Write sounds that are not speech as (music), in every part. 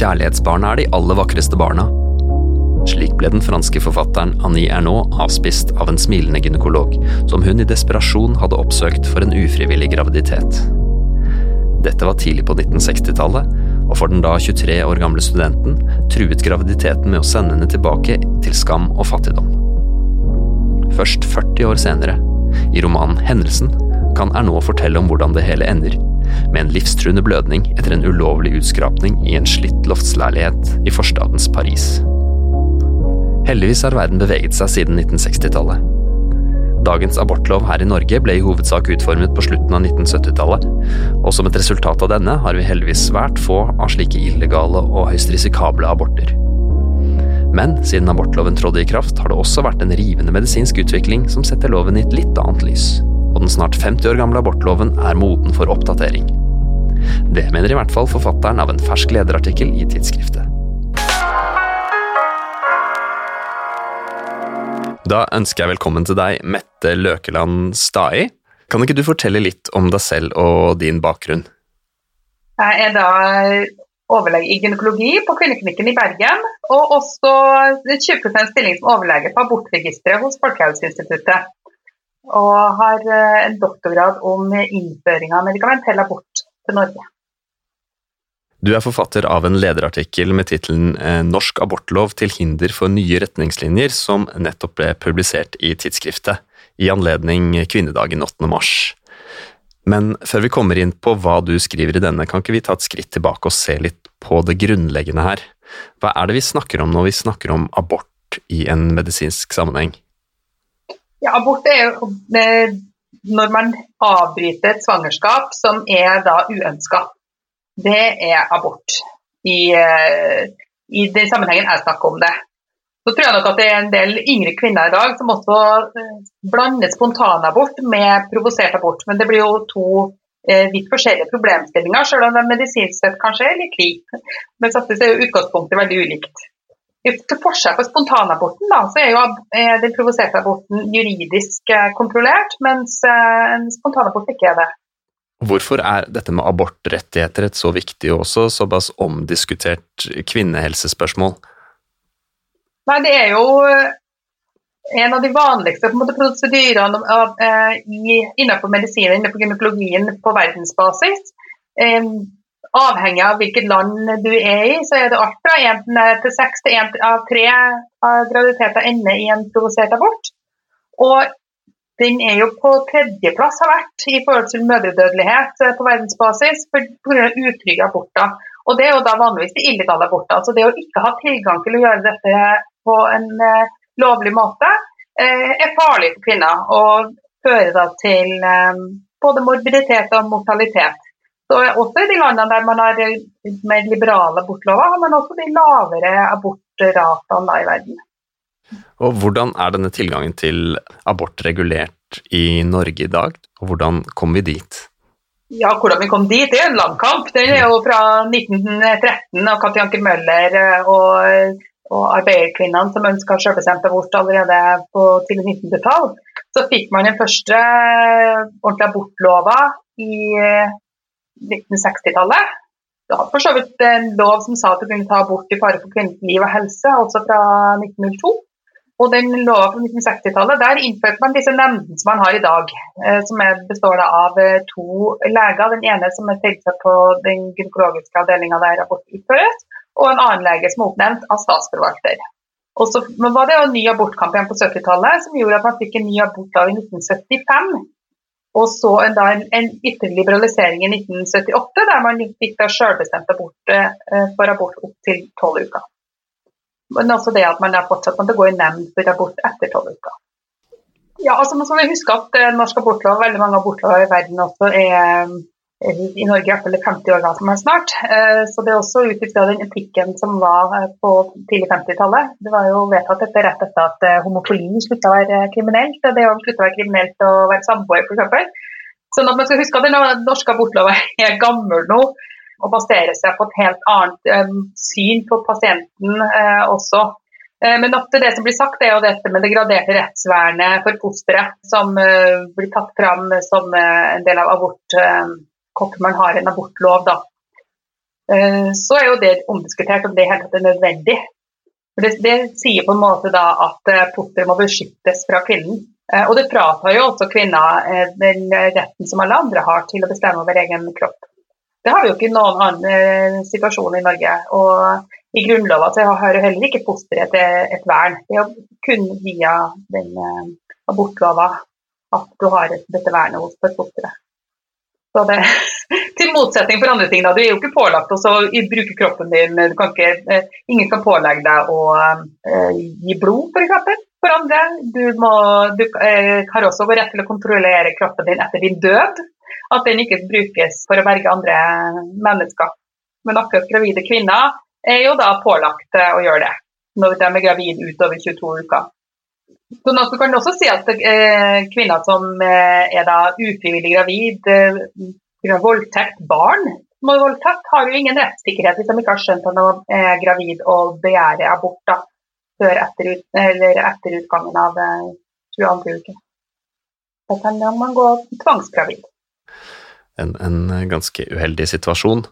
Kjærlighetsbarna er de aller vakreste barna. Slik ble den franske forfatteren Annie Ernaux avspist av en smilende gynekolog, som hun i desperasjon hadde oppsøkt for en ufrivillig graviditet. Dette var tidlig på 1960-tallet, og for den da 23 år gamle studenten truet graviditeten med å sende henne tilbake til skam og fattigdom. Først 40 år senere, i romanen Hendelsen, kan Ernaux fortelle om hvordan det hele ender, med en livstruende blødning etter en ulovlig utskrapning i en slitt loftsleilighet i forstadens Paris. Heldigvis har verden beveget seg siden 1960-tallet. Dagens abortlov her i Norge ble i hovedsak utformet på slutten av 1970-tallet, og som et resultat av denne har vi heldigvis svært få av slike illegale og høyst risikable aborter. Men siden abortloven trådte i kraft, har det også vært en rivende medisinsk utvikling som setter loven i et litt annet lys, og den snart 50 år gamle abortloven er moden for oppdatering. Det mener i hvert fall forfatteren av en fersk lederartikkel i tidsskriftet. Da ønsker jeg velkommen til deg, Mette Løkeland Stai. Kan ikke du fortelle litt om deg selv og din bakgrunn? Jeg er da overlege i gynekologi på Kvinneklinikken i Bergen, og også 20 stilling som overlege på abortregisteret hos Folkehelseinstituttet. Og har eh, en doktorgrad om innføring av medikamentell abort til Norge. Du er forfatter av en lederartikkel med tittelen eh, 'Norsk abortlov til hinder for nye retningslinjer', som nettopp ble publisert i tidsskriftet i anledning kvinnedagen 8. mars. Men før vi kommer inn på hva du skriver i denne, kan ikke vi ta et skritt tilbake og se litt på det grunnleggende her? Hva er det vi snakker om når vi snakker om abort i en medisinsk sammenheng? Ja, abort er jo når man avbryter et svangerskap som er da uønska det er abort. I, eh, i den sammenhengen jeg snakker om det. Så tror jeg nok at det er en del yngre kvinner i dag som også eh, blander spontanabort med provosert abort. Men det blir jo to eh, vidt forskjellige problemstillinger, selv om de medisinsk sett kanskje er litt like. Men samtidig er utgangspunktet veldig ulikt. Til forskjell på spontanaborten da, så er jo er den provoserte aborten juridisk kontrollert, mens en spontanabort ikke er det. Hvorfor er dette med abortrettigheter et så viktig og også såpass omdiskutert kvinnehelsespørsmål? Nei, Det er jo en av de vanligste måte, prosedyrene innenfor medisinen innenfor gynekologien på verdensbasis. Avhengig av hvilket land du er i, så er det alt fra 1 til 6 til 1 av 3 graviditeter ender i en provosert abort. Og den er jo på tredjeplass har vært i forhold til mødredødelighet eh, på verdensbasis pga. utrygge aborter. Og Det er jo da vanligvis de illegale aborter. Så det å ikke ha tilgang til å gjøre dette på en uh, lovlig måte uh, er farlig for kvinner og fører da til både morbiditet og mortalitet. Så også I de landene der man har mer liberale abortlover, har man også de lavere abortratene i verden. Og Hvordan er denne tilgangen til abort regulert i Norge i dag, og hvordan kom vi dit? Ja, Hvordan vi kom dit, det er en lang kamp. Det er jo fra 1913 av Katti Anker Møller eh, og, og arbeiderkvinnene som ønska selvbestemt abort allerede på tidlig 1900-tall. Så fikk man den første eh, ordentlige abortlova i 1960-tallet. Du hadde for så vidt en lov som sa at du kunne ta abort i fare for kvinnens liv og helse, altså fra 1902. Og den lova fra 1960-tallet, der innførte man disse nemndene som man har i dag. Eh, som består av eh, to leger. Den ene som er tilsatt på den gynekologiske avdelinga der abort utføres, og en annen lege som er oppnevnt av statsforvalter. Og så var det en ny abortkamp igjen på 70-tallet som gjorde at man fikk en ny abortlov i 1975. Og så en, da, en, en ytterligere i 1978, der man fikk da selvbestemt abort eh, for abort opp til tolv uker. Men også det at man er fortsatt måtte gå i nemnd for abort etter tolv uker. Ja, altså man skal huske at eh, norsk abortlov, veldig mange abortlover i verden også er i Norge i hvert fall 50 år gammel snart. Eh, så det er også ut ifra den etikken som var eh, på tidlig 50-tallet. Det var jo vedtatt dette rett etter at homofili slutta å være kriminelt. Det å slutta å være kriminelt å være samboer, f.eks. Sånn at man skal huske at den norske abortloven er gammel nå og baserer seg på et helt annet syn på pasienten også. Men ofte det som blir sagt, er jo dette med det graderte rettsvernet for fosteret, som blir tatt fram som en del av abort, man har en abortlov. da. så er jo det omdiskutert om det helt er nødvendig. For det, det, sier på en måte da at porter må beskyttes fra kvinnen. Og det fratar jo også kvinner den retten som alle andre har til å bestemme over egen kropp. Det har vi jo ikke i noen annen situasjon i Norge. Og i Grunnloven så har jo heller ikke fosteret et, et vern. Det er kun via den abortlova at du har dette vernet hos fosteret. Det, (laughs) til motsetning for andre ting, da. Du er jo ikke pålagt å bruke kroppen din. Kan ikke, uh, ingen kan pålegge deg å uh, gi blod, f.eks. For, for andre. Du, må, du har også rett til å kontrollere kroppen din etter din død. At den ikke brukes for å berge andre mennesker. Men akkurat gravide kvinner er jo da pålagt eh, å gjøre det når de er gravide utover 22 uker. Så nå kan du også si at eh, kvinner som eh, er da ufrivillig gravid, eh, voldtekt, barn som har voldtatt, har jo ingen rettssikkerhet hvis de ikke har skjønt at de er gravid og begjærer abort da, før etter, etter utgangen av 22 eh, uke. Da kan man gå tvangsgravid. En, en ganske uheldig situasjon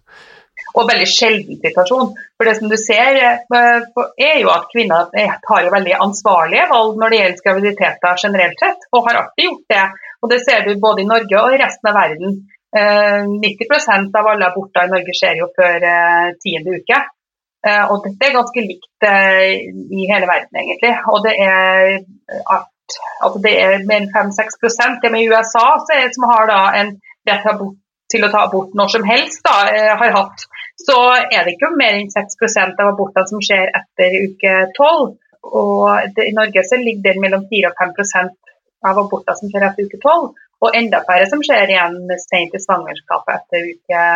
og veldig sjelden situasjon. For det som du ser, eh, er jo at kvinner tar jo veldig ansvarlige valg når det gjelder graviditeter generelt sett, og har alltid gjort det. Og Det ser du både i Norge og i resten av verden. 90 eh, av alle aborter i Norge skjer jo før eh, tiende uke. Og dette er ganske likt i hele verden, egentlig. Og det er at altså det er mer enn 5-6 Det med USA som har da en rett til å ta abort når som helst, da, eh, har hatt, så er det ikke mer enn 6% av abortene som skjer etter uke 12. Og det, I Norge så ligger det mellom 4 og 5 av aborter som skjer etter uke 12. Og enda færre som skjer igjen sent i svangerskapet etter uke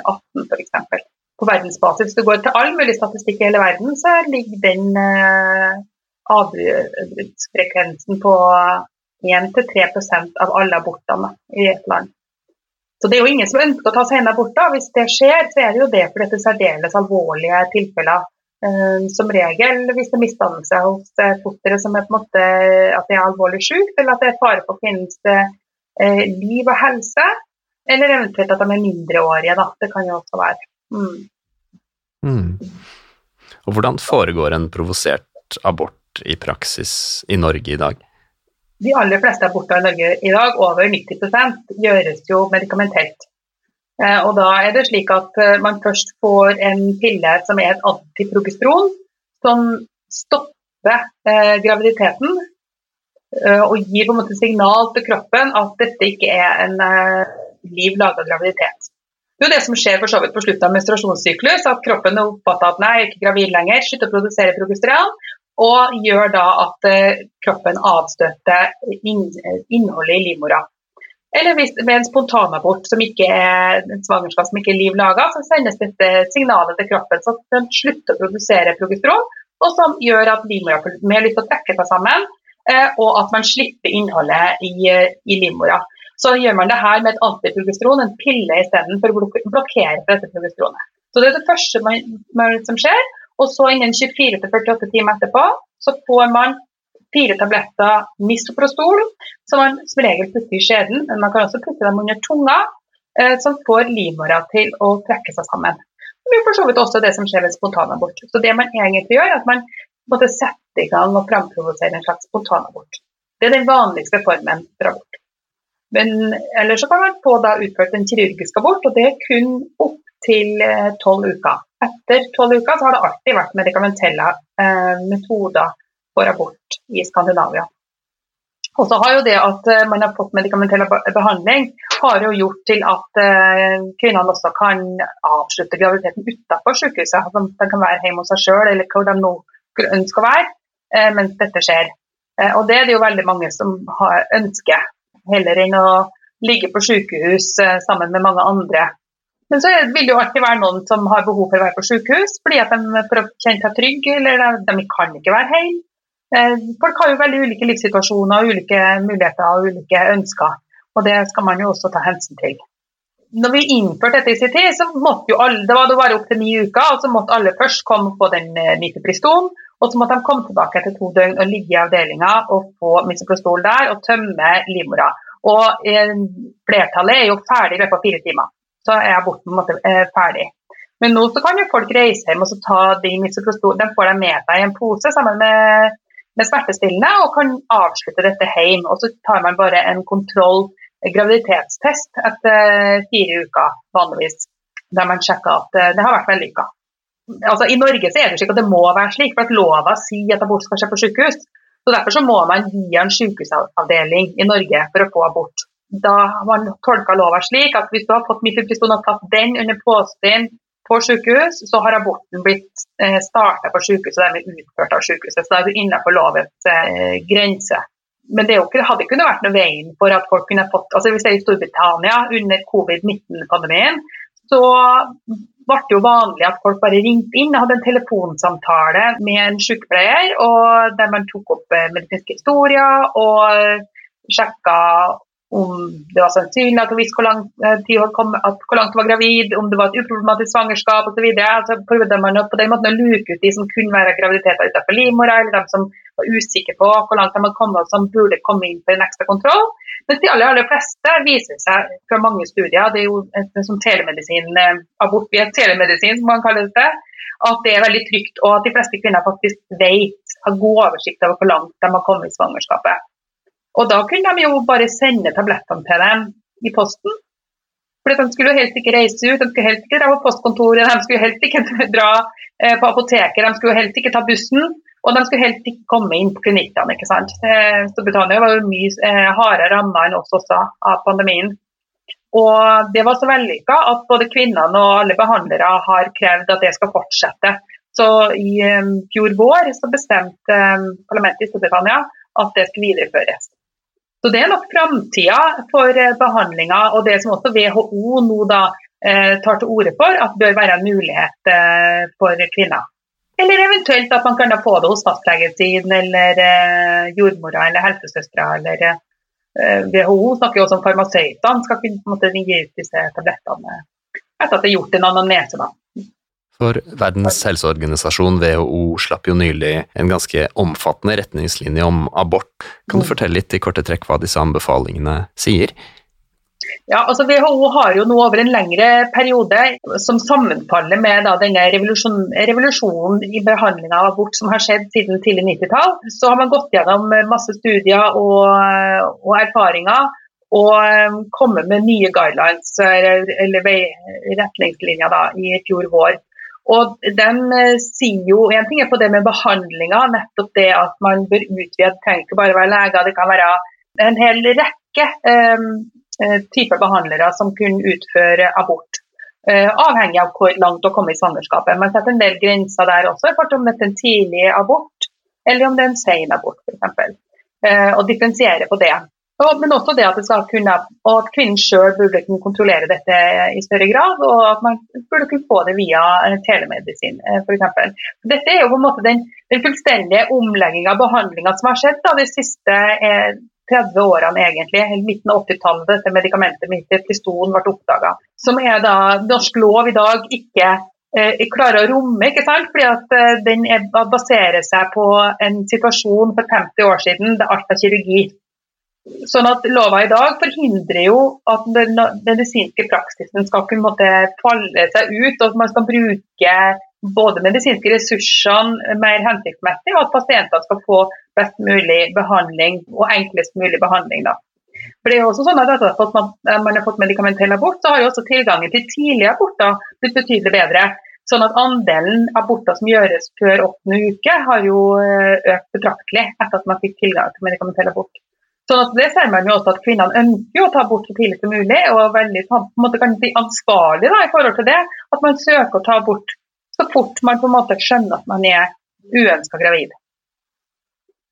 18 eh, f.eks. På verdensbasis, hvis du går til all mulig statistikk i hele verden, så ligger den eh, avbruddsfrekvensen på 1-3% av alle abortene i et land. Så Det er jo ingen som ønsker å ta seg en abort. da. Hvis det skjer, så er det jo det for det er særdeles alvorlige tilfeller. Uh, som regel hvis det er misdannelse hos uh, fosteret som er på en måte at det er alvorlig sykt, eller at det er fare for kvinnens uh, liv og helse. Eller eventuelt at de er mindreårige. da. Det kan jo også være. Mm. Mm. Og Hvordan foregår en provosert abort i praksis i Norge i dag? De aller fleste aborter i Norge i dag, over 90% gjøres jo medikamentelt. Eh, og da er det slik at eh, man først får en pille som er et antiprogestron, som stopper eh, graviditeten og gir på en måte signal til kroppen at dette ikke er en eh, liv laga graviditet. Det er jo det som skjer for så vidt på slutten av menstruasjonssyklus, at kroppen oppfatter at nei, jeg er ikke gravid lenger, slutter å produsere progesteron, og gjør da at eh, kroppen avstøter innholdet i livmora. Eller hvis ved en spontanabort som ikke er en svangerskap som ikke er liv laga, så sendes dette signalet til kroppen så den slutter å produsere progesteron, og som gjør at livmora får mer lyst til å trekke seg sammen, eh, og at man slipper innholdet i, i livmora. Så gjør man det her med et antiprogesteron, en pille isteden, for å blokkere for dette progesteronet. Så Det er det første man, som skjer. Og så innen 24-48 timer etterpå så får man fire tabletter misoprostol, som man som regel putter i skjeden, men man kan også putte dem under tunga, eh, som får livmora til å trekke seg sammen. Det blir for så vidt også det som skjer ved spontanabort. Så det man egentlig gjør, er at man måtte sette i gang og framprovosere en slags spontanabort. Det er den vanligste formen for abort. Men ellers så kan man få da utført en kirurgisk abort, og det er kun opp til eh, tolv uker. Etter tolv uker har det alltid vært medikamentelle eh, metoder for abort i Skandinavia. Og så har jo det at eh, man har fått medikamentell behandling, har jo gjort til at eh, kvinnene også kan avslutte graviditeten utenfor sykehuset. Altså, de kan være hjemme hos seg sjøl eller hvor de nå ønsker å være eh, mens dette skjer. Og det er det jo veldig mange som har ønsker, heller enn å ligge på sykehus eh, sammen med mange andre men så vil det jo alltid være noen som har behov for å være på sykehus fordi at de for å kjenne seg trygge, eller de kan ikke være hjemme. Eh, folk har jo veldig ulike livssituasjoner, ulike muligheter og ulike ønsker. Og det skal man jo også ta hensyn til. Når vi innførte dette i sin tid, så måtte jo alle, det var det bare opp til ni uker, og så måtte alle først komme på den misoprostol, eh, og så måtte de komme tilbake etter to døgn og ligge i avdelinga og få misoprostol der og tømme livmora. Og eh, flertallet er jo ferdig i løpet av fire timer så er aborten måte eh, ferdig. Men nå kan jo folk reise hjem og ta de misoprostol, de får dem med seg i en pose sammen med, med smertestillende og kan avslutte dette hjemme. Og så tar man bare en kontroll graviditetstest etter fire uker vanligvis, der man sjekker at det har vært vellykka. Altså, I Norge så er det slik at det må være slik, for at lova sier at abort skal skje på sykehus. Så Derfor så må man via en sykehusavdeling i Norge for å få abort. Da har man tolka lova slik at hvis du har fått mifepristone og tatt den under påsyn på sykehus, så har aborten blitt eh, starta på sykehuset og dermed utført av sykehuset. Så da er du innenfor lovets eh, grense. Men det ikke, hadde ikke vært noe veien for at folk kunne fått altså Hvis det er i Storbritannia under covid-19-pandemien, så ble det jo vanlig at folk bare ringte inn og hadde en telefonsamtale med en sykepleier, og der man tok opp eh, medisinske historier og sjekka om det var sannsynlig at hun visste hvor eh, tid kom, at hvor langt hun var gravid, om det var et uproblematisk svangerskap osv. Altså, prøvde man på den måten å luke ut de som kunne være graviditeter utenfor livmora, eller de som var usikre på hvor langt de hadde kommet som burde komme inn for en ekstra kontroll. Mens de aller, aller fleste viser seg fra mange studier, det er jo et, som telemedisin, eh, abort via telemedisin som man kaller det, at det er veldig trygt, og at de fleste kvinner faktisk vet, har god oversikt over hvor langt de har kommet i svangerskapet. Og da kunne de jo bare sende tablettene til dem i posten. For De skulle jo helst ikke reise ut, de skulle helst ikke dra på postkontoret, de skulle helst ikke (laughs) dra eh, på apoteket, de skulle helst ikke ta bussen. Og de skulle helst ikke komme inn på klinikkene. ikke sant? Eh, Storbritannia var jo mye eh, hardere ramma enn oss også av pandemien. Og det var så vellykka at både kvinnene og alle behandlere har krevd at det skal fortsette. Så i fjor vår så bestemte parlamentet i Storbritannia at det skulle videreføres. Så Det er nok framtida for eh, behandlinga, og det som også WHO nå da eh, tar til orde for, at bør være en mulighet eh, for kvinner. Eller eventuelt at man kan få det hos fastlegen sin, eller jordmora eller helsesøstera. Eller WHO snakker jo også om farmasøytene skal kunne gi ut disse tablettene etter at det er gjort en anamnese. da. For Verdens helseorganisasjon, WHO, slapp jo nylig en ganske omfattende retningslinje om abort. Kan du mm. fortelle litt i korte trekk hva disse anbefalingene sier? Ja, altså WHO har jo nå over en lengre periode, som sammenfaller med da, denne revolusjon, revolusjonen i behandling av abort som har skjedd siden tidlig 90-tall, så har man gått gjennom masse studier og, og erfaringer og um, kommet med nye guidelines eller, eller retningslinjer da, i fjor vår. Og den uh, sier jo En ting er på det med behandlinga, nettopp det at man bør utvide. Det trenger ikke bare være leger, det kan være en hel rekke um, typer behandlere som kunne utføre abort. Uh, avhengig av hvor langt å komme i svangerskapet. Man setter en del grenser der også, for om det er en tidlig abort eller om det er en sen abort f.eks. Uh, og differensiere på det. Men også det at, det kunne, og at kvinnen sjøl burde kunne kontrollere dette i større grad, og at man burde kunne få det via eh, telemedisin eh, f.eks. Dette er jo på en måte den, den fullstendige omlegginga av behandlinga som har skjedd da, de siste eh, 30 årene, egentlig, midten av 80-tallet, dette medikamentet mifepristone ble oppdaga. Som er da norsk lov i dag ikke eh, klarer å romme, ikke sant? fordi at eh, den er, baserer seg på en situasjon for 50 år siden der alt var kirurgi. Sånn at Lova i dag forhindrer jo at den medisinske praksisen skal kunne måtte falle seg ut, og at man skal bruke både medisinske ressursene mer hensiktsmessig, og at pasienter skal få best mulig behandling og enklest mulig behandling. Da. For det er jo også sånn at Etter at man har fått medikamentell abort, så har jo også tilgangen til tidlige aborter blitt betydelig bedre. Sånn at Andelen aborter som gjøres før åttende uke, har jo eh, økt betraktelig etter at man fikk tilgang til medikamentell abort. Sånn at Det ser man jo også at kvinnene ønsker å ta bort så tidlig som mulig, og er veldig på en måte kan si ansvarlig da, i forhold til det. At man søker å ta bort så fort man på en måte skjønner at man er uønska gravid.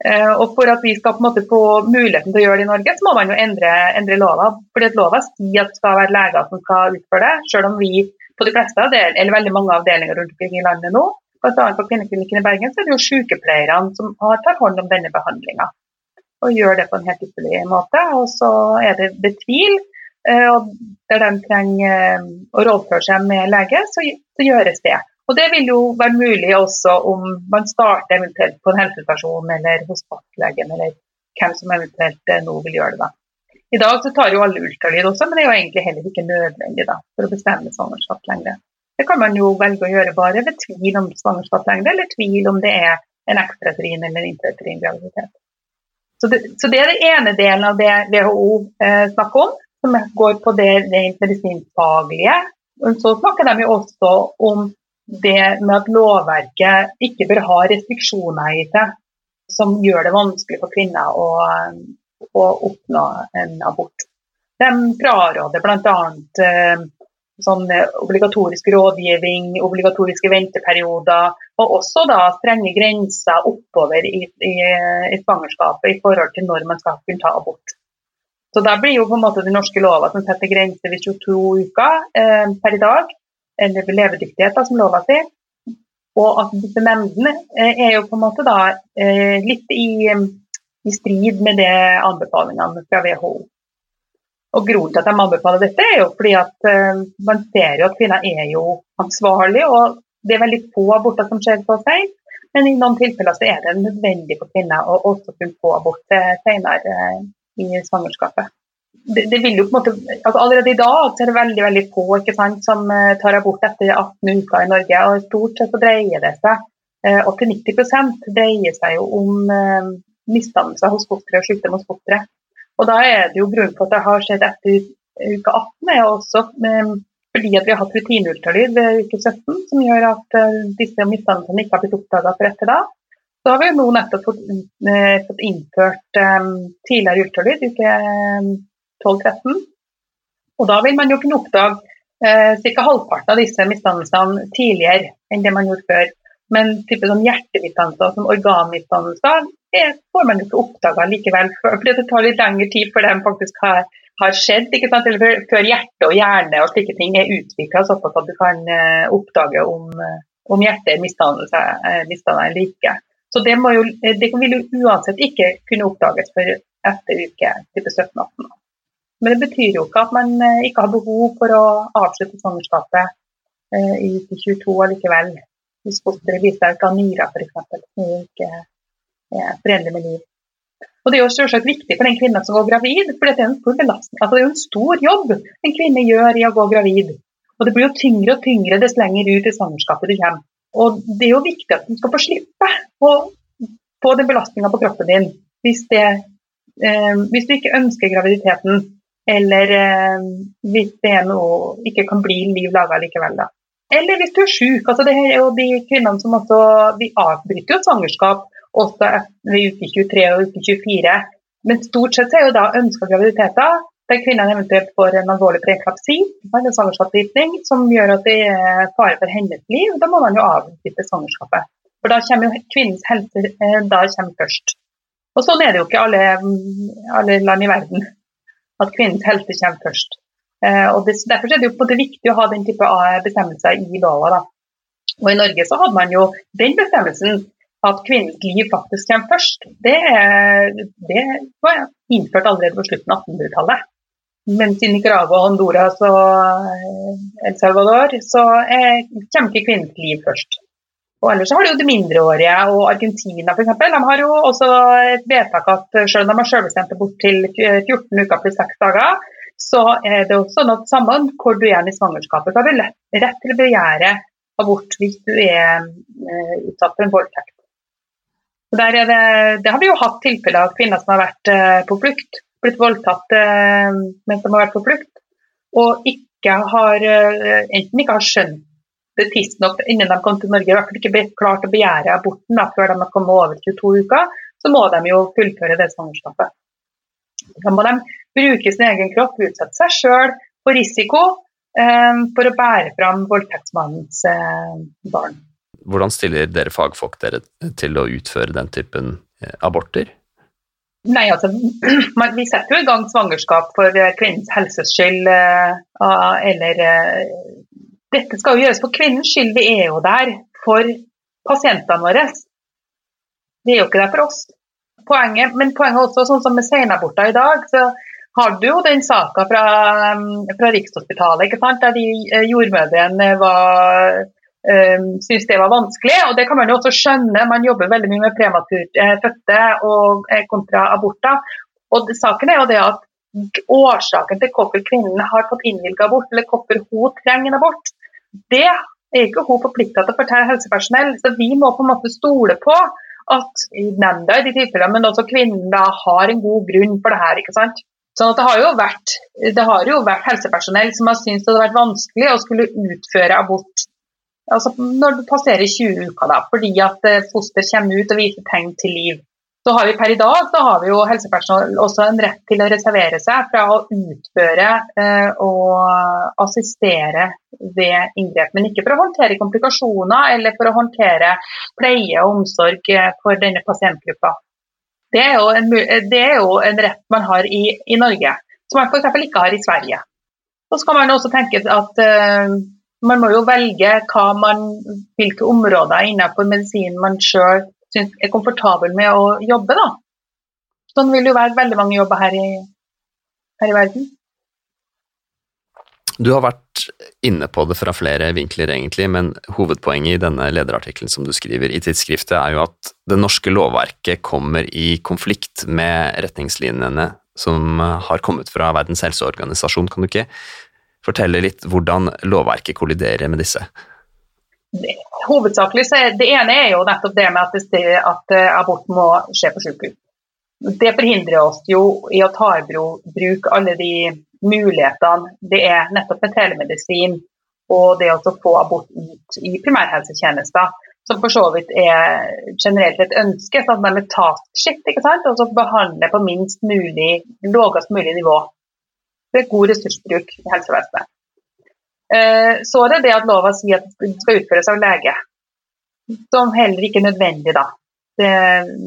Eh, og For at vi skal på en måte få muligheten til å gjøre det i Norge, så må man jo endre, endre lova. Fordi at Lova sier at det skal være leger som skal utføre det, selv om vi på de fleste avdel, eller veldig mange avdelinger rundt omkring i landet nå, bl.a. på Kvinneklinikken i Bergen, så er det jo sykepleierne som tar hånd om denne behandlinga og gjør det på en helt ypperlig måte. Og så er det ved tvil, eh, og der de trenger eh, å rådføre seg med lege, så, så, gjøres det. Og Det vil jo være mulig også om man starter eventuelt på en helsestasjon eller hos fastlegen, eller hvem som eventuelt eh, nå vil gjøre det. da. I dag så tar jo alle ultralyd også, men det er jo egentlig heller ikke nødvendig da, for å bestemme svangerskapslengde. Det kan man jo velge å gjøre bare ved tvil om svangerskapslengde, eller tvil om det er en ekstraterin eller intraterin graviditet. Så det, så det, er den ene delen av det WHO eh, snakker om, som går på det rent medisinfaglige. Så snakker de jo også om det med at lovverket ikke bør ha restriksjoner i seg som gjør det vanskelig for kvinner å, å oppnå en abort. De fraråder bl.a. Eh, sånn obligatorisk rådgivning, obligatoriske venteperioder, og også da strenge grenser oppover i, i, i svangerskapet i forhold til når man skal kunne ta abort. Så da blir jo på en måte den norske lova som setter grenser ved 22 uker eh, per i dag, eller ved levedyktighet, da, som lova sier, og at disse nemndene eh, er jo på en måte da eh, litt i, i strid med det anbefalingene fra WHO. Og Grunnen til at de anbefaler dette, er jo fordi at uh, man ser jo at kvinner er jo ansvarlige, og det er veldig få aborter som skjer så seint, Men i noen tilfeller så er det nødvendig for kvinner å også kunne få abort senere uh, i svangerskapet det, det, måte, altså Allerede i dag er det veldig veldig få sant, som uh, tar abort etter 18 uker i Norge. og Stort sett så dreier det seg, uh, eh, 80-90 dreier seg jo om misdannelser hos fosteret og sykdom hos fosteret. Og Da er det jo grunnen for at det har skjedd etter uke 18, er også um, fordi at vi har hatt rutineultralyd ved uke 17, som gjør at disse misdannelsene ikke har blitt oppdaga før etter da. Så har vi nå nettopp fått, fått innført um, tidligere ultralyd, uke 12-13. Og da vil man jo kunne oppdage eh, ca. halvparten av disse misdannelsene tidligere enn det man gjorde før. Men type sånn hjertemisdannelser som organmisdannelser får man ikke oppdaga likevel. For det tar litt lengre tid før de faktisk har, har skjedd. Eller før hjerte og hjerne og slike ting er utvikla såpass at du kan uh, oppdage om, uh, om hjertet er misdannet uh, eller ikke. Så det, jo, det, vil jo uansett ikke kunne oppdages før etter uke 17-18. Men det betyr jo ikke at man eh, ikke har behov for å avslutte svangerskapet eh, i uke 22 allikevel. Hvis fosteret viser seg ikke ha nyrer f.eks., som ikke forenlig med liv. Og Det er jo selvsagt viktig for den kvinnen som går gravid, for det er en stor. Altså, det er jo en stor jobb en kvinne gjør i å gå gravid. Og Det blir jo tyngre og tyngre dess lenger ut i svangerskapet du kommer. Og Det er jo viktig at du skal få slippe å få den belastninga på kroppen din hvis, det, eh, hvis du ikke ønsker graviditeten eller eh, hvis det noe ikke kan bli liv laga likevel, da. Eller hvis du er syk. Altså det er jo de kvinnene som også de avbryter jo svangerskap også ved uke 23 og uke 24. Men stort sett er jo da ønska graviditeter der kvinnene eventuelt får en alvorlig preeklampsi, en svangerskapsgiftning, som gjør at det er fare for hennes liv. Da må man jo avbryte svangerskapet. For da kommer jo kvinnens helse eh, kommer først. Og sånn er det jo ikke alle, alle land i verden at kvinnens helse kommer først. Eh, og det, Derfor er det jo på det viktig å ha den type bestemmelser i lova. Og I Norge så hadde man jo den bestemmelsen at kvinnens liv faktisk kommer først. Det, det var innført allerede på slutten av 1800-tallet. Mens i Nicaragua, Honduras og eh, El Salvador så er, kommer ikke kvinnens liv først. Og ellers har du jo de mindreårige og Argentina f.eks. De har jo også et vedtak at selv om de har selvbestemt bort til 14 uker pluss 6 dager, så er det også noe sammen hvor du er i svangerskapet. Da har du rett til å begjære abort hvis du er uh, utsatt for en voldtekt. Det, det, har vi jo hatt tilfeller av kvinner som har vært uh, på flukt, blitt voldtatt uh, mens de har vært på flukt, og ikke har, enten ikke har skjønt det tidsnok innen de kom til Norge, i hvert fall ikke klart å begjære aborten da, før de har kommet over 22 uker, så må de jo fullføre det svangerskapet. Da må de bruke sin egen kropp, utsette seg sjøl for risiko eh, for å bære fram voldtektsmannens eh, barn. Hvordan stiller dere fagfolk dere til å utføre den typen eh, aborter? Nei, altså, (clears throat) Vi setter jo i gang svangerskap for eh, kvinnens helses skyld, eh, eller dette skal jo gjøres for kvinnens skyld. Vi er jo der for pasientene våre. Vi er jo ikke der for oss. Poenget, men poenget også, sånn som med senaborter i dag, så har du jo den saka fra, fra Rikshospitalet ikke sant? der de jordmødrene var um, syntes det var vanskelig. og Det kan man jo også skjønne. Man jobber veldig mye med prematurt eh, og eh, kontra aborter. Og det, Saken er jo det at årsaken til hvorfor kvinnen har fått innvilget abort, eller hvorfor hun trenger en abort, det er ikke hun forplikta til å fortelle helsepersonell. Så vi må på en måte stole på at nemnda i de tilfellene, men også kvinnen da har en god grunn for det her. ikke sant? Sånn at det har vært, har jo vært helsepersonell som har syntes det har vært vanskelig å skulle utføre abort altså når du passerer 20 uker, da, fordi at eh, foster kommer ut og viser tegn til liv. Så har vi Per i dag så har vi jo helsepersonell også en rett til å reservere seg fra å utføre eh, og assistere ved inngrep, men ikke for å håndtere komplikasjoner eller for å håndtere pleie og omsorg eh, for denne pasientgruppa. Det er en, det er jo en rett man har i, i Norge, som man f.eks. ikke har i Sverige. Så skal man også tenke at uh, man må jo velge man, hvilke områder innenfor medisin man sjøl syns er komfortabel med å jobbe. Da. Sånn vil det jo være veldig mange jobber her i, her i verden. Du har vært inne på det fra flere vinkler, egentlig, men hovedpoenget i denne lederartikkelen som du skriver i tidsskriftet, er jo at det norske lovverket kommer i konflikt med retningslinjene som har kommet fra Verdens helseorganisasjon. Kan du ikke fortelle litt hvordan lovverket kolliderer med disse? Hovedsakelig så er, Det ene er jo nettopp det med at, det, at eh, abort må skje på sykehus. Det forhindrer oss jo i å ta i bruk alle de mulighetene det er nettopp med telemedisin og det å få abort ut i primærhelsetjenester, som for så vidt er generelt et ønske, sånn at man er taskskift, ikke sant? og så behandler på minst mulig, lavest mulig nivå. Er god ressursbruk i helsevesenet. Eh, så er det det at lova sier at det skal utføres av lege, som heller ikke er nødvendig da. Det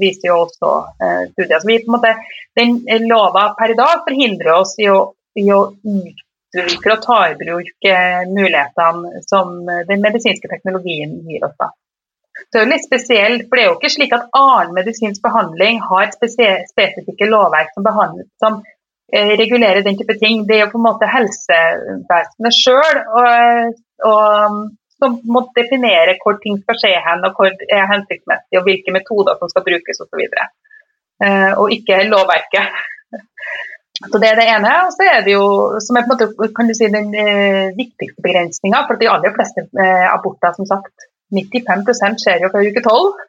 viser jo også eh, studier. Så vi, måte, den lova per i dag forhindrer oss i å, i å utvikle og ta i bruk eh, mulighetene som den medisinske teknologien gir oss. da. Det er litt spesielt, for det er jo ikke slik at annen medisinsk behandling har spesifikke lovverk som, som regulere den type ting. Det er jo på en måte helsevesenet sjøl som må definere hvor ting skal skje hen, og hvor er hensiktsmessig, og hvilke metoder som skal brukes osv. Og, så uh, og ikke lovverket. Så Det er det ene. Og så er det jo, som er på en måte, kan du si, den uh, viktigste begrensninga. For de aller fleste aborter, som sagt, 95 skjer jo fra uke 12.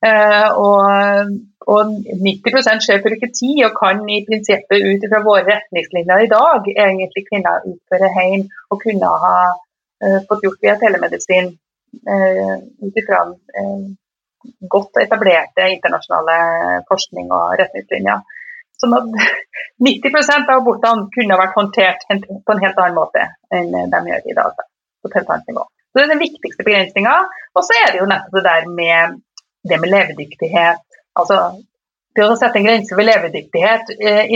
Uh, og og 90 skjer for uke 10 og kan i prinsippet ut fra våre retningslinjer i dag egentlig kvinner utføre hjemme og kunne ha uh, fått gjort via telemedisin uh, ut ifra godt etablerte internasjonale forskning og retningslinjer. Sånn at 90% av abortene kunne vært håndtert på en helt annen måte enn de gjør i dag. på et helt annet nivå. Så Det er den viktigste begrensninga. Og så er det jo nettopp det der med det med levedyktighet altså det å sette en grense ved levedyktighet eh,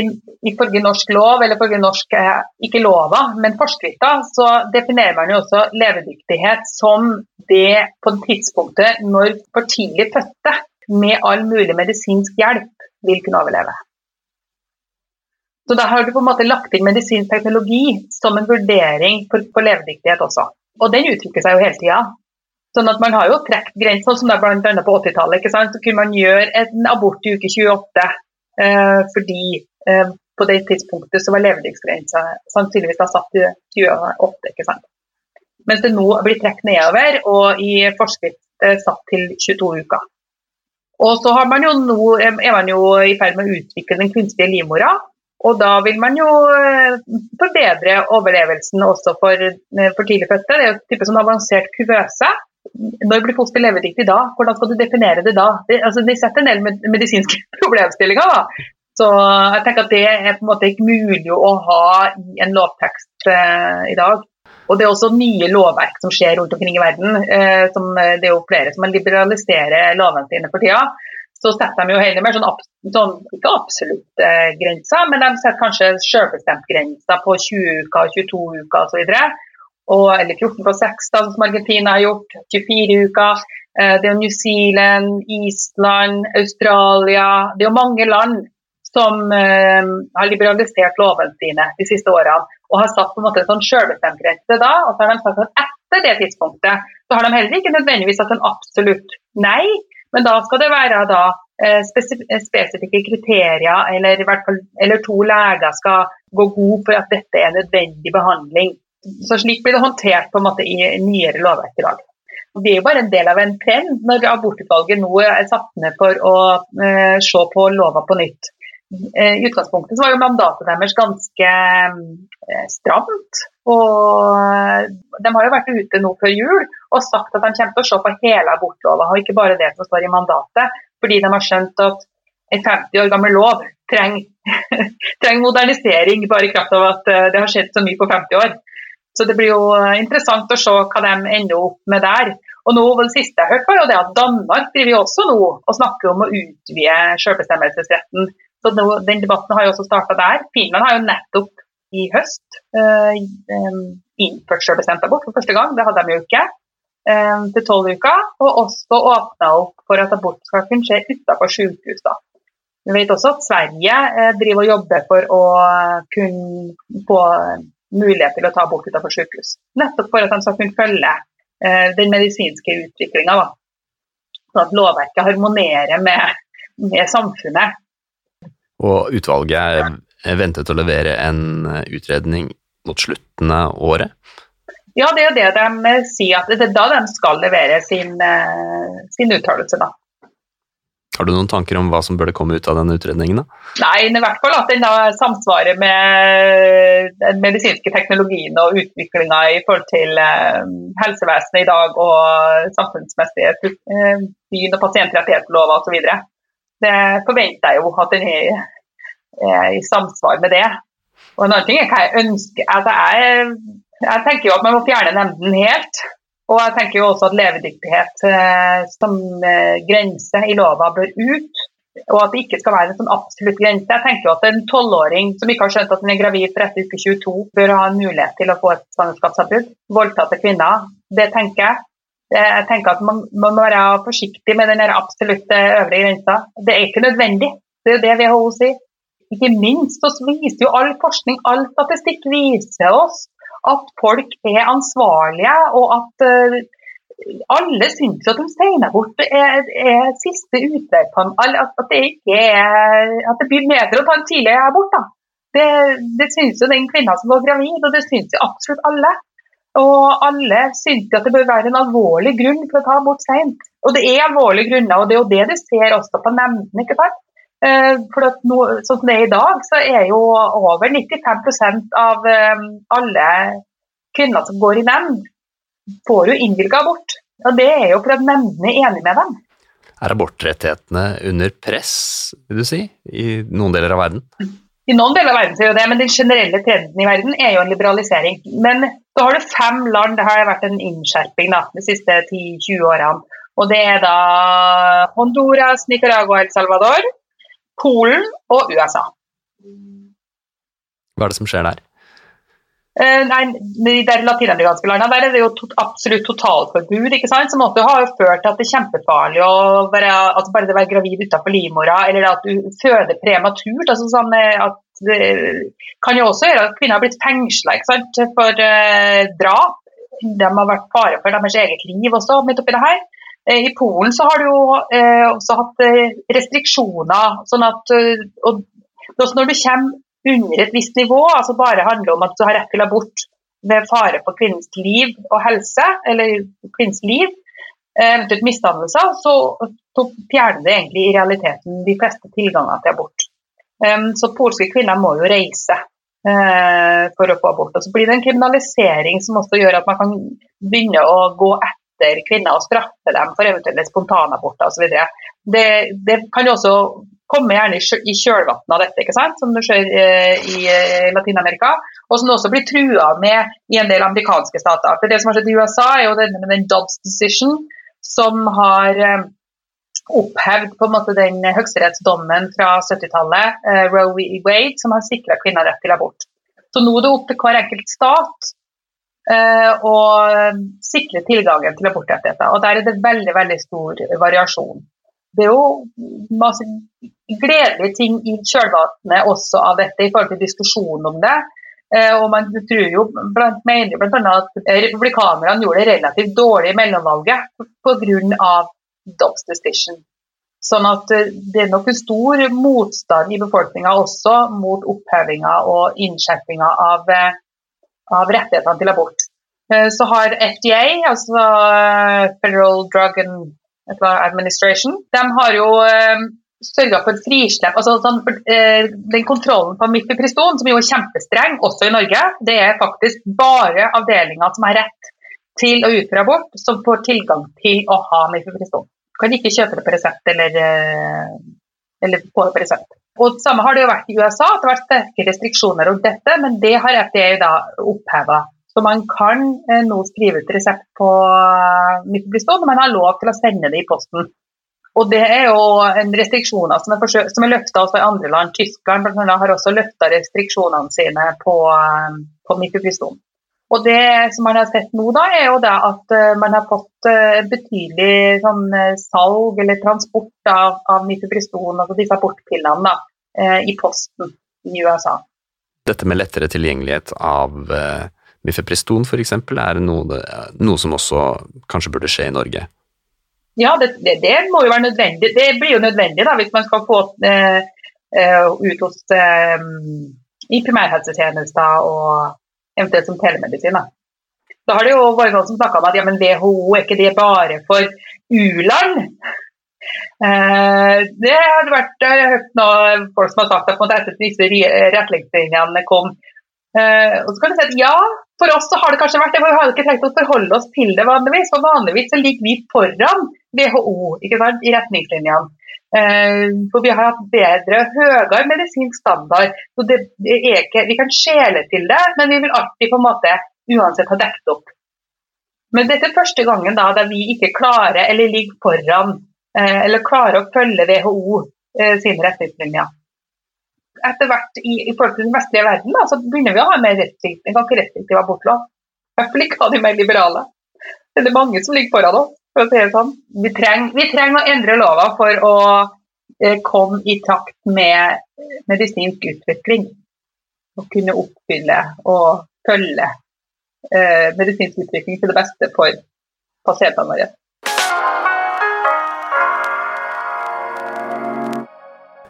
ifølge norsk lov, eller ifølge norsk eh, ikke lova, men forskrifter, så definerer man jo også levedyktighet som det på det tidspunktet når for tidlig fødte med all mulig medisinsk hjelp vil kunne overleve. Så Da har du på en måte lagt inn medisinsk teknologi som en vurdering for, for levedyktighet også. Og den utvikler seg jo hele tida. Sånn at Man har jo trukket grenser, som det annet på 80-tallet. Så kunne man gjøre en abort i uke 28 eh, fordi eh, på det tidspunktet så var levedyktsgrensa sannsynligvis da satt til 28. ikke sant? Mens det nå blir trukket nedover og i forskrift eh, satt til 22 uker. Og så man nå, er man jo i ferd med å utvikle den kunstige livmora. Og da vil man jo eh, forbedre overlevelsen også for, eh, for tidlig fødte. Det er jo type sånn avansert kuvøse når blir foster levedyktig da? Hvordan skal du definere det da? Det, altså, de setter en del medisinske (laughs) problemstillinger. da. Så jeg tenker at det er på en måte ikke mulig å ha i en lovtekst eh, i dag. Og det er også nye lovverk som skjer rundt omkring i verden. Eh, som, eh, det er jo flere som liberaliserer lovene sine for tida. Så setter de jo heller mer sånn, sånn ikke absolutt eh, grenser, men de setter kanskje selvbestemt grenser på 20 uker, 22 uker osv og, eller 14 på 6, da, som Argentina har gjort. 24 uker. Eh, det er New Zealand, Island, Australia Det er jo mange land som uh, har liberalisert lovene sine de siste årene og har satt på en måte en sånn selvbestemt da. Og så har de sagt at etter det tidspunktet så har de heller ikke nødvendigvis satt en absolutt nei, men da skal det være da uh, spesifikke kriterier, eller eller to leger skal gå god for at dette er nødvendig behandling så slik blir det håndtert på en måte i nyere lovverk i dag. Det er jo bare en del av en trend når abortutvalget nå er satt ned for å eh, se på lova på nytt. Eh, I utgangspunktet så var jo mandatet deres ganske eh, stramt. Og eh, de har jo vært ute nå før jul og sagt at de kommer til å se på hele abortlova, og ikke bare det som står i mandatet. Fordi de har skjønt at en 50 år gammel lov trenger, (laughs) trenger modernisering bare i kraft av at det har skjedd så mye på 50 år. Så det blir jo eh, interessant å se hva de ender opp med der. Og nå, Det siste jeg hørte, var jo det at Danmark driver også nå og snakker om å utvide selvbestemmelsesretten. Så nå, Den debatten har jo også starta der. Finland har jo nettopp i høst uh, innført selvbestemt abort for første gang. Det hadde de jo ikke. Uh, til tolv uker. Og også åpna opp for at abort skal kunne skje utenfor sykehus. da. Vi vet også at Sverige uh, driver og jobber for å kunne få mulighet til å ta abort utenfor sykehus. Nettopp for at de skal kunne følge eh, den medisinske utviklinga. Sånn at lovverket harmonerer med, med, samfunnet. Og utvalget er ventet å levere en utredning mot slutten av året? Ja, det er det de sier, at det er da de skal levere sin, eh, sin uttalelse. da. Har du noen tanker om hva som burde komme ut av den utredningen? da? Nei, i hvert fall at den da samsvarer med den medisinske teknologien og utviklinga i forhold til eh, helsevesenet i dag og samfunnsmessige eh, syn og pasientrettighetslover osv. Det forventer jeg jo at den er, i samsvar med det. Og en annen ting er hva jeg ønsker. Altså, jeg, jeg tenker jo at man må fjerne nemnden helt. Og jeg tenker jo også at levedyktighet eh, som eh, grense i lova bør ut. Og at det ikke skal være en sånn absolutt grense. Jeg tenker jo at En tolvåring som ikke har skjønt at den er gravid for etter uke 22, bør ha en mulighet til å få et svangerskapsavbrudd. Voldtatte kvinner. Det tenker jeg. Jeg tenker at Man, man må være forsiktig med den absolutte øvre grensa. Det er ikke nødvendig. Det er jo det WHO sier. Ikke minst så viser jo all forskning, all statistikk viser oss at folk er ansvarlige, og at uh, alle syns at en seinabort er, er siste utvei. på at, det ikke er, at det blir bedre å ta en tidlig abort. Da. Det, det syns jo den kvinna som var gravid, og det syns jo absolutt alle. Og alle syns at det bør være en alvorlig grunn for å ta abort seint. Og det er alvorlige grunner, og det er jo det du ser også på nemndene. ikke sant? Eh, for nå, sånn som det er i dag, så er jo over 95 av eh, alle kvinner som går i nemnd, får jo innvilga abort. Og det er jo fordi nemndene er enige med dem. Er abortrettighetene under press, vil du si, i noen deler av verden? I noen deler av verden er jo det, men den generelle trenden i verden er jo en liberalisering. Men så har du fem land, det har vært en innskjerping da, de siste 10-20 årene. Og det er da Honduras, Nicaragua, El Salvador, Polen og USA. Hva er det som skjer der? Uh, nei, De der latinamerikanske landene der er det jo to absolutt totalforbud. ikke sant? Som også har jo ført til at det er kjempefarlig å være, altså bare det å være gravid utenfor livmora, eller at du føder prematurt. altså sånn at Det kan jo også gjøre at kvinner har blitt fengsla for uh, drap. De har vært fare for deres eget liv også midt oppi det her. Eh, I Polen så har du jo eh, også hatt eh, restriksjoner. sånn at Når du kommer under et visst nivå, altså bare handler om at du har rett til abort ved fare for kvinnens liv og helse, eller kvinnens liv, eventuelt misdannelser, så, så fjerner det egentlig i realiteten de fleste tilganger til abort. Så polske kvinner må jo reise for å få abort. Og så blir det en kriminalisering som også gjør at man kan begynne å gå etter etter kvinner og straffe dem for eventuelle spontanaborter osv. Det, det kan jo også komme gjerne i kjølvannet av dette, ikke sant? som det skjer eh, i eh, Latin-Amerika. Og som det også blir trua med i en del amerikanske stater. For Det som har skjedd i USA, er jo denne med den Dobbs decision, som har eh, opphevd på en måte den høyesterettsdommen fra 70-tallet, Roe v. Wade, som har sikra kvinner rett til abort. Så nå er det opp til hver enkelt stat og sikre tilgangen til abortrettigheter. Og Der er det veldig veldig stor variasjon. Det er jo masse gledelige ting i kjølvannet også av dette i forhold til diskusjonen om det. Eh, og man tror jo, blant, mener bl.a. at republikanerne gjorde det relativt dårlig i mellomvalget pga. Dobbs decision. Sånn at eh, det er nok en stor motstand i befolkninga også mot opphevinga og innskjerpinga av av rettighetene til abort. Eh, så har FDA, altså Federal Drug Administration, de har jo sørga for frislipp. altså eh, Den kontrollen på mifepriston, som jo er kjempestreng også i Norge, det er faktisk bare avdelinga som har rett til å utføre abort, som får tilgang til å ha mifepriston. Du kan ikke kjøpe det på resept eller, eh, eller på resept. Og det Samme har det jo vært i USA, det har vært sterke restriksjoner rundt dette, men det har FDA da oppheva. Så man kan eh, nå skrive ut resept på eh, men man har lov til å sende det i posten. Og Det er jo en restriksjoner som er, forsøk, er løfta også i andre land. Tyskland har også løfta restriksjonene sine på, um, på mikrofriston. Og Det som man har sett nå, da, er jo at uh, man har fått uh, betydelig sånn, uh, salg eller transport av, av mifepriston, altså disse abortpillene, da, i posten i USA. Dette med lettere tilgjengelighet av uh, mifepriston f.eks. er noe, noe som også kanskje burde skje i Norge? Ja, det, det, det, må jo være nødvendig. Det blir jo nødvendig da, hvis man skal få eh, eh, ut hos eh, i primærhelsetjenester og eventuelt som telemedisin. Da. da har det jo vært noen som snakka om at ja, men WHO er ikke det bare for u-land? Eh, det har vært, jeg har hørt noen folk som har sagt at etter at disse retningslinjene kom. Eh, og så kan du si at ja, for oss så har det kanskje vært det, for vi har ikke tenkt å forholde oss til det vanligvis. For vanligvis så ligger vi foran WHO ikke sant, i retningslinjene. Eh, for vi har hatt bedre og høyere medisinsk standard. så det, det ikke, Vi kan skjele til det, men vi vil alltid på en måte uansett ha dekket opp. Men dette er første gangen da, da vi ikke klarer eller ligger foran eh, eller klarer å følge WHO eh, sine retningslinjer. Etter hvert i, i, forhold til den vestlige verden da, så begynner vi å ha mer restriktiv, en ganske restriktiv abortlov. I hvert fall ikke ha de mer liberale. Det er mange som ligger foran oss for å si det sånn. Vi trenger, vi trenger å endre lova for å eh, komme i takt med medisinsk utvikling. Og kunne oppfylle og følge eh, medisinsk utvikling til det beste for pasientene våre.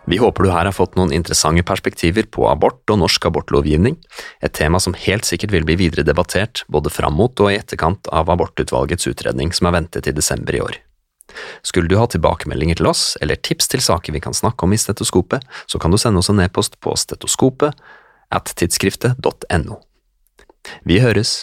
Vi håper du her har fått noen interessante perspektiver på abort og norsk abortlovgivning, et tema som helt sikkert vil bli videre debattert både fram mot og i etterkant av abortutvalgets utredning som er ventet i desember i år. Skulle du ha tilbakemeldinger til oss eller tips til saker vi kan snakke om i Stetoskopet, så kan du sende oss en e-post på stetoskopet at tidsskriftet.no. Vi høres!